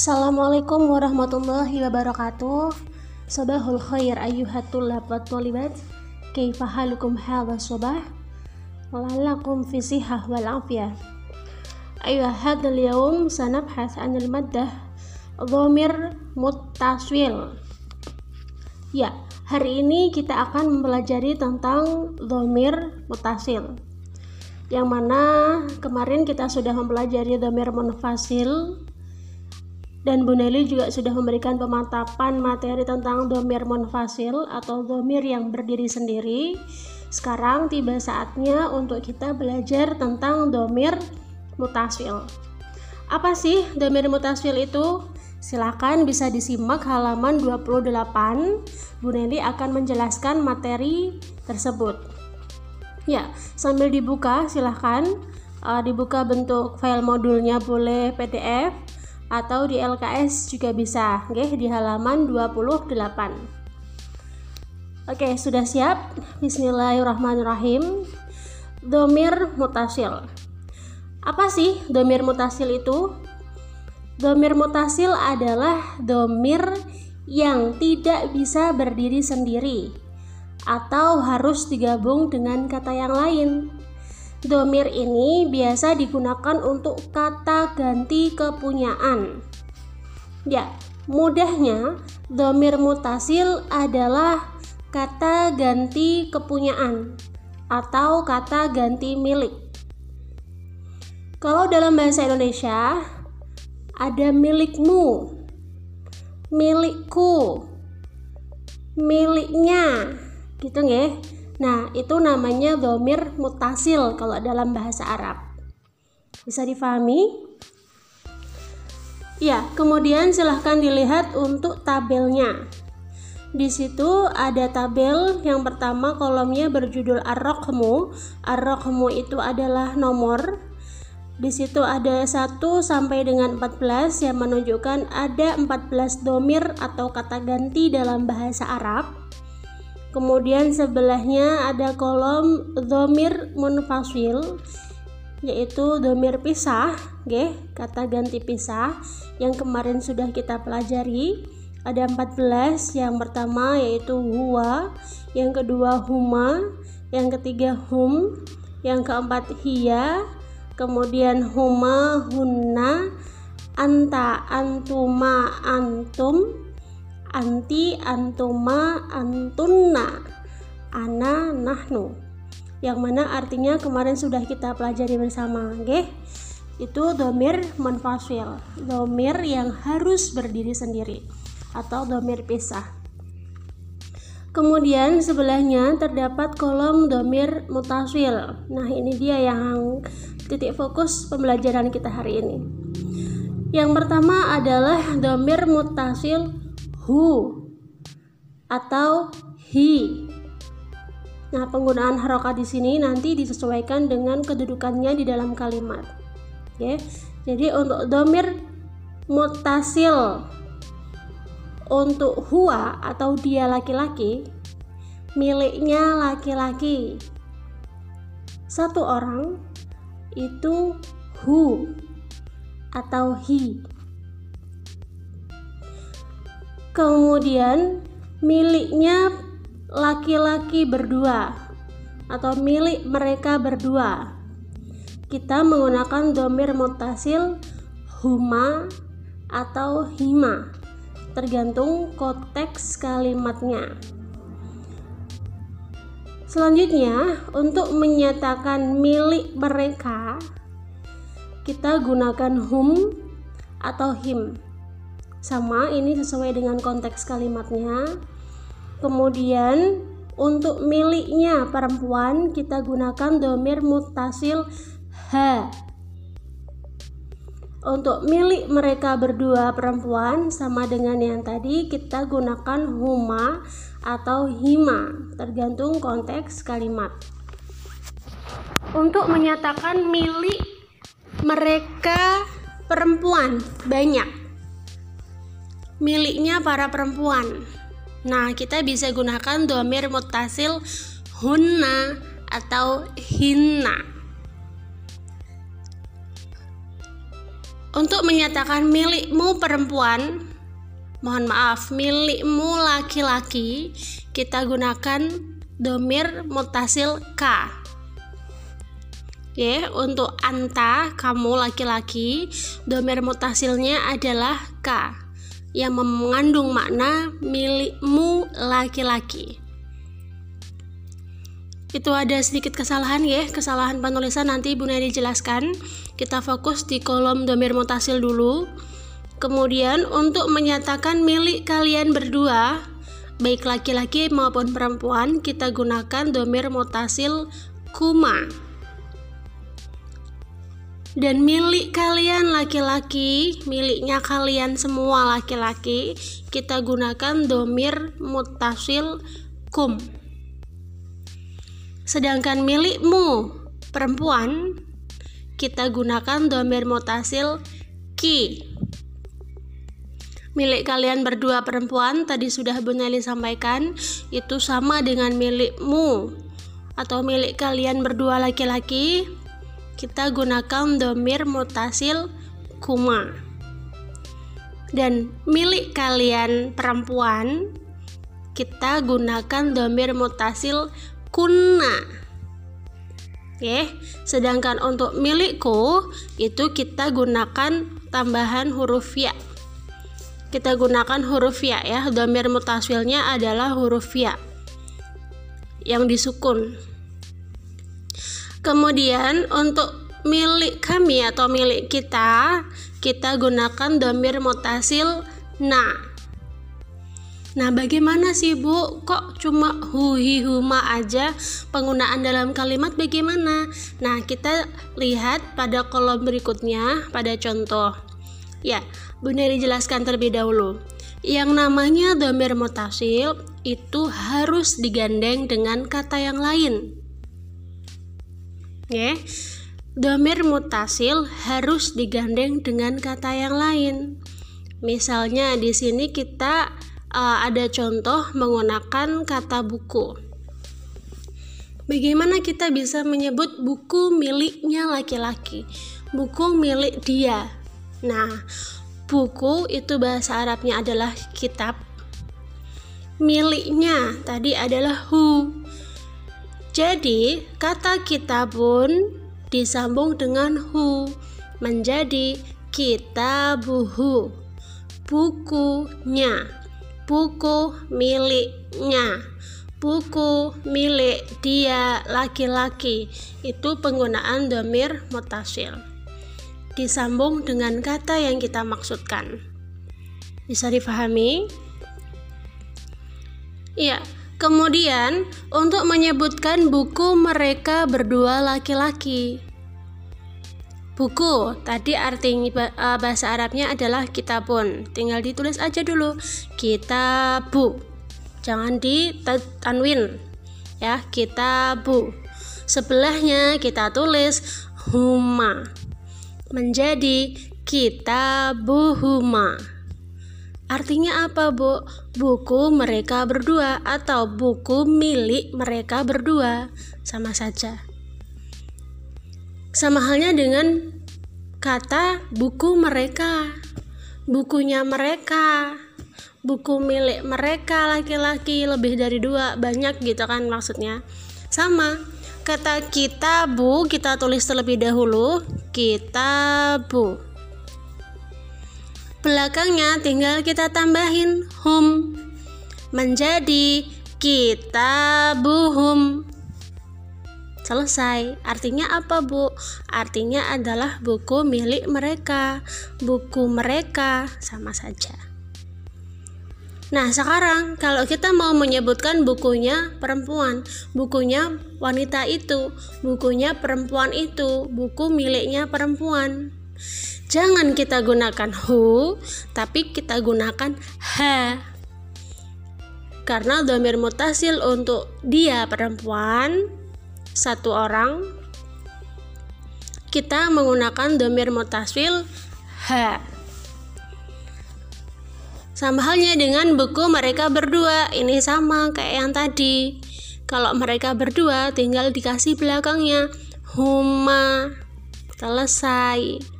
Assalamualaikum warahmatullahi wabarakatuh. Sabahul khair ayyuhatul labat walibat Kaifa halukum hadha sabah? Lalakum fi sihah wal afiyah. Ayuh hadal yawm sanabhas anil maddah. Dhamir mutaswil Ya, hari ini kita akan mempelajari tentang dhamir mutasil yang mana kemarin kita sudah mempelajari dhamir munfasil dan Bu Nelly juga sudah memberikan pemantapan materi tentang domir monfasil atau domir yang berdiri sendiri. Sekarang tiba saatnya untuk kita belajar tentang domir mutasil. Apa sih domir mutasil itu? Silakan bisa disimak halaman 28. Bu Nelly akan menjelaskan materi tersebut. Ya, sambil dibuka silahkan uh, dibuka bentuk file modulnya boleh PDF atau di LKS juga bisa oke di halaman 28 oke sudah siap? Bismillahirrahmanirrahim. Domir mutasil. Apa sih domir mutasil itu? Domir mutasil adalah domir yang tidak bisa berdiri sendiri atau harus digabung dengan kata yang lain Domir ini biasa digunakan untuk kata ganti kepunyaan. Ya, mudahnya domir mutasil adalah kata ganti kepunyaan atau kata ganti milik. Kalau dalam bahasa Indonesia ada milikmu, milikku, miliknya, gitu nggih. Nah, itu namanya domir mutasil kalau dalam bahasa Arab. Bisa difahami? Ya, kemudian silahkan dilihat untuk tabelnya. Di situ ada tabel yang pertama kolomnya berjudul Ar-Raqmu. Ar-Raqmu itu adalah nomor. Di situ ada 1 sampai dengan 14 yang menunjukkan ada 14 domir atau kata ganti dalam bahasa Arab. Kemudian sebelahnya ada kolom domir munfasil yaitu domir pisah, okay? kata ganti pisah yang kemarin sudah kita pelajari. Ada 14, yang pertama yaitu huwa, yang kedua huma, yang ketiga hum, yang keempat hiya, kemudian huma, hunna, anta, antuma, antum, anti antuma antunna. Ana nahnu. Yang mana artinya kemarin sudah kita pelajari bersama oke itu domir monfasil domir yang harus berdiri sendiri atau domir pisah. Kemudian sebelahnya terdapat kolom domir mutasil. Nah ini dia yang titik fokus pembelajaran kita hari ini. Yang pertama adalah domir mutasil who atau he. Nah, penggunaan harokat di sini nanti disesuaikan dengan kedudukannya di dalam kalimat. Ya. Jadi untuk domir mutasil untuk huwa atau dia laki-laki miliknya laki-laki satu orang itu who atau he kemudian miliknya laki-laki berdua atau milik mereka berdua. Kita menggunakan domir mutasil huma atau hima. Tergantung konteks kalimatnya. Selanjutnya untuk menyatakan milik mereka kita gunakan hum atau him sama ini sesuai dengan konteks kalimatnya. Kemudian untuk miliknya perempuan kita gunakan domir mutasil ha untuk milik mereka berdua perempuan sama dengan yang tadi kita gunakan huma atau hima tergantung konteks kalimat. Untuk menyatakan milik mereka perempuan banyak miliknya para perempuan. Nah, kita bisa gunakan domir mutasil hunna atau hinna. untuk menyatakan milikmu perempuan mohon maaf milikmu laki-laki kita gunakan domir mutasil ka ya untuk anta kamu laki-laki domir mutasilnya adalah ka yang mengandung makna milikmu laki-laki. Itu ada sedikit kesalahan ya kesalahan penulisan. Nanti Bunda dijelaskan kita fokus di kolom domir mutasil dulu. Kemudian untuk menyatakan milik kalian berdua baik laki-laki maupun perempuan kita gunakan domir mutasil kuma dan milik kalian laki-laki. Miliknya kalian semua laki-laki. Kita gunakan domir mutasil kum. Sedangkan milikmu perempuan kita gunakan domir mutasil ki. Milik kalian berdua perempuan tadi sudah Bu Nelly sampaikan itu sama dengan milikmu. Atau milik kalian berdua laki-laki kita gunakan domir mutasil kuma. Dan milik kalian perempuan kita gunakan domir mutasil kunna Oke, sedangkan untuk milikku itu kita gunakan tambahan huruf ya. Kita gunakan huruf ya ya, domir mutasilnya adalah huruf ya yang disukun. Kemudian untuk milik kami atau milik kita, kita gunakan domir mutasil na. Nah, bagaimana sih Bu? Kok cuma huhi huma aja penggunaan dalam kalimat bagaimana? Nah, kita lihat pada kolom berikutnya pada contoh. Ya, Bunda dijelaskan terlebih dahulu. Yang namanya domir mutasil itu harus digandeng dengan kata yang lain. Ya. Domir mutasil harus digandeng dengan kata yang lain. Misalnya di sini kita uh, ada contoh menggunakan kata buku. Bagaimana kita bisa menyebut buku miliknya laki-laki? Buku milik dia. Nah, buku itu bahasa Arabnya adalah kitab. Miliknya tadi adalah hu. Jadi, kata kitabun disambung dengan hu menjadi kitabuhu. Bukunya buku miliknya buku milik dia laki-laki. Itu penggunaan domir mutasil. Disambung dengan kata yang kita maksudkan. Bisa difahami? Ya kemudian untuk menyebutkan buku mereka berdua laki-laki. Buku tadi artinya eh, bahasa Arabnya adalah kitabun. Tinggal ditulis aja dulu. Kitabu. Jangan di tanwin ya. Kitabu. Sebelahnya kita tulis huma. Menjadi kitabuhuma Artinya apa, Bu? Buku mereka berdua atau buku milik mereka berdua sama saja. Sama halnya dengan kata buku mereka, bukunya mereka, buku milik mereka laki-laki lebih dari dua banyak gitu kan maksudnya. Sama kata kita bu kita tulis terlebih dahulu kita bu belakangnya tinggal kita tambahin hum menjadi kita buhum Selesai. Artinya apa, Bu? Artinya adalah buku milik mereka. Buku mereka sama saja. Nah, sekarang kalau kita mau menyebutkan bukunya perempuan, bukunya wanita itu, bukunya perempuan itu, buku miliknya perempuan. Jangan kita gunakan who, tapi kita gunakan ha. Karena domir mutasil untuk dia perempuan, satu orang kita menggunakan domir mutasil ha. Sama halnya dengan buku mereka berdua ini sama kayak yang tadi. Kalau mereka berdua tinggal dikasih belakangnya huma selesai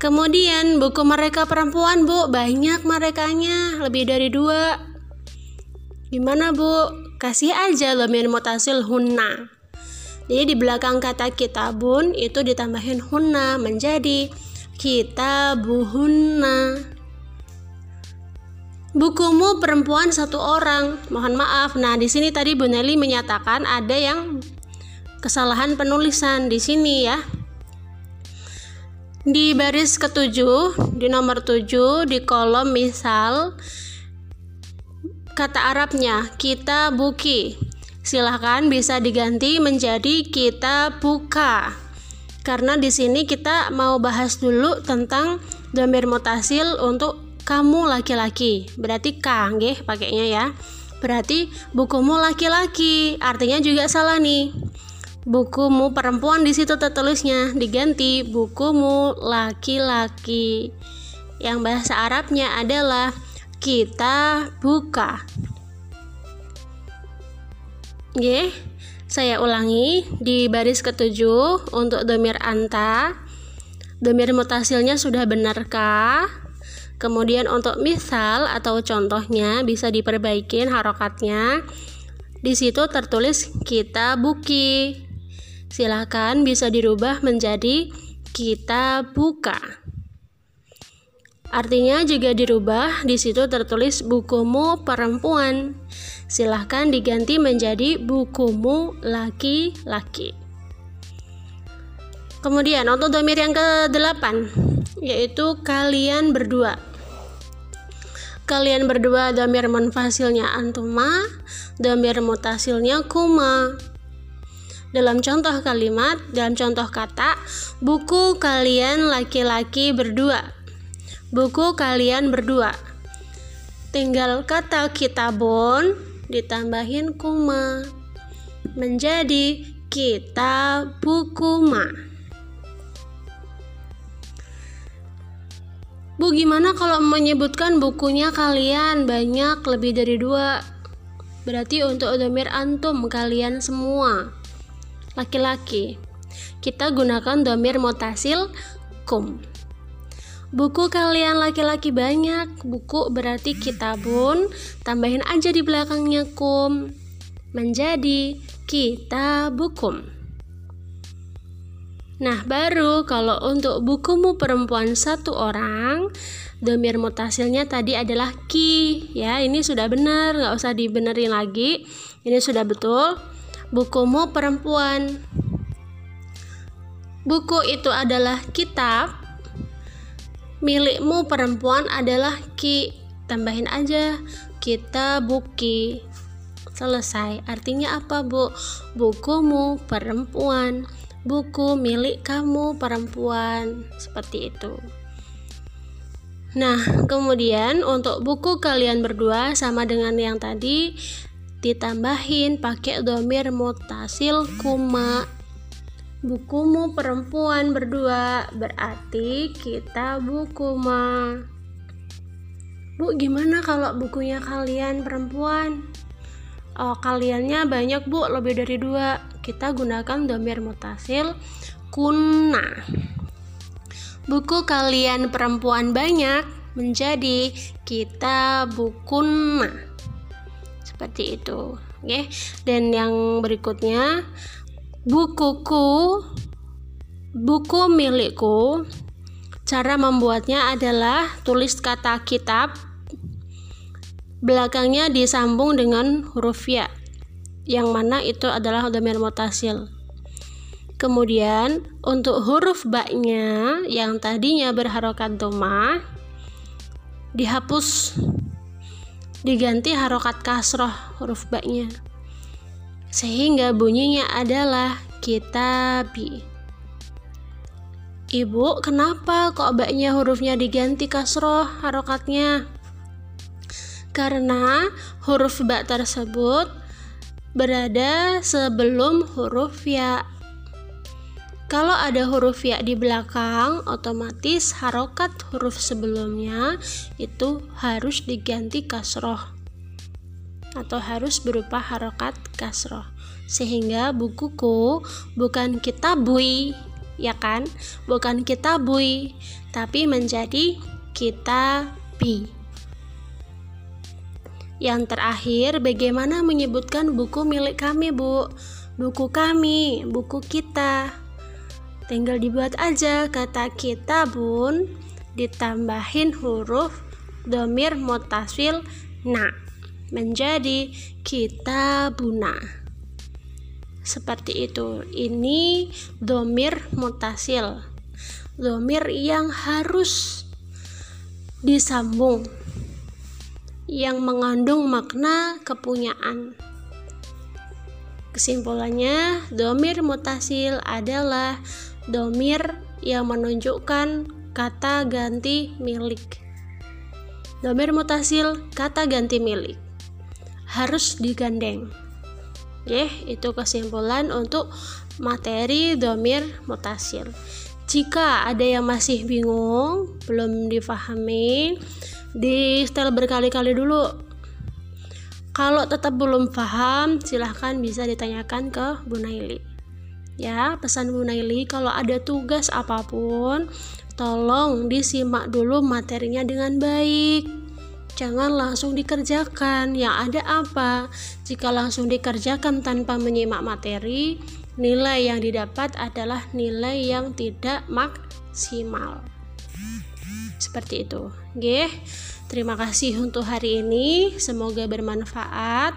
Kemudian buku mereka perempuan bu banyak merekanya lebih dari dua. Gimana bu? Kasih aja domir mutasil hunna. Jadi di belakang kata kitabun itu ditambahin hunna menjadi kitabuhunna. Bukumu perempuan satu orang. Mohon maaf. Nah, di sini tadi Bu Nelly menyatakan ada yang kesalahan penulisan di sini ya. Di baris ketujuh, di nomor tujuh, di kolom misal, kata Arabnya kita buki. Silahkan bisa diganti menjadi kita buka. Karena di sini kita mau bahas dulu tentang domir mutasil untuk kamu laki-laki. Berarti ka nggih pakainya ya. Berarti bukumu laki-laki. Artinya juga salah nih bukumu perempuan di situ tertulisnya. Diganti bukumu laki-laki. Yang bahasa Arabnya adalah kita buka. Oke, saya ulangi. Di baris ketujuh untuk domir anta. Domir mutasilnya sudah benarkah kemudian untuk misal atau contohnya bisa diperbaikin harokatnya. Di situ tertulis kita buki Silahkan bisa dirubah menjadi kita buka. Artinya juga dirubah, di situ tertulis bukumu perempuan. Silahkan diganti menjadi bukumu laki-laki. Kemudian untuk domir yang ke-8 yaitu kalian berdua. Kalian berdua domir munfasilnya antuma, domir mutasilnya kuma. Dalam contoh kalimat, dalam contoh kata, buku kalian laki-laki berdua. Buku kalian berdua. Tinggal kata kitabun ditambahin kuma menjadi kita bukuma. Bu gimana kalau menyebutkan bukunya kalian banyak lebih dari dua? Berarti untuk domir antum kalian semua laki-laki. Kita gunakan domir mutasil kum. Buku kalian laki-laki banyak, buku berarti kitabun, tambahin aja di belakangnya kum. Menjadi kita bukum. Nah, baru kalau untuk bukumu perempuan satu orang, domir mutasilnya tadi adalah ki. Ya, ini sudah benar, nggak usah dibenerin lagi. Ini sudah betul bukumu perempuan. Buku itu adalah kitab. Milikmu perempuan adalah ki. Tambahin aja kita buki. Selesai. Artinya apa, Bu? Bukumu perempuan. Buku milik kamu perempuan. Seperti itu. Nah, kemudian untuk buku kalian berdua sama dengan yang tadi ditambahin pakai domir mutasil kuma. Bukumu perempuan berdua berarti kita bukuma bu gimana kalau bukunya kalian perempuan? Oh kaliannya banyak bu lebih dari dua. Kita gunakan domir mutasil kuna. Buku kalian perempuan banyak menjadi kita bukuna seperti itu. Oke dan yang berikutnya bukuku buku milikku cara membuatnya adalah tulis kata kitab belakangnya disambung dengan huruf ya yang mana itu adalah domir mutasil. Kemudian untuk huruf baknya yang tadinya berharokat doma dihapus diganti harokat kasroh huruf baknya sehingga bunyinya adalah kitabi Ibu, kenapa kok baknya hurufnya diganti kasroh harokatnya? Karena huruf bak tersebut berada sebelum huruf ya. Kalau ada huruf ya di belakang, otomatis harokat huruf sebelumnya itu harus diganti kasroh atau harus berupa harokat kasroh sehingga bukuku bukan kitabui ya kan? Bukan kita bui, tapi menjadi kita bi. Yang terakhir, bagaimana menyebutkan buku milik kami, Bu? Buku kami, buku kita. Tinggal dibuat aja kata kita, Bun, ditambahin huruf domir mutasil na menjadi kita buna. Seperti itu. Ini domir mutasil. Domir yang harus disambung. Yang mengandung makna kepunyaan. Kesimpulannya domir mutasil adalah domir yang menunjukkan kata ganti milik Domir mutasil kata ganti milik harus digandeng. Oke, itu kesimpulan untuk materi domir mutasil. Jika ada yang masih bingung, belum difahami, di setel berkali-kali dulu. Kalau tetap belum paham, silahkan bisa ditanyakan ke Bu Naili. Ya, pesan Bu Naili kalau ada tugas apa pun, Tolong disimak dulu materinya dengan baik. Jangan langsung dikerjakan. Yang ada apa? Jika langsung dikerjakan tanpa menyimak materi, nilai yang didapat adalah nilai yang tidak maksimal. Seperti itu. Oke. Terima kasih untuk hari ini. Semoga bermanfaat.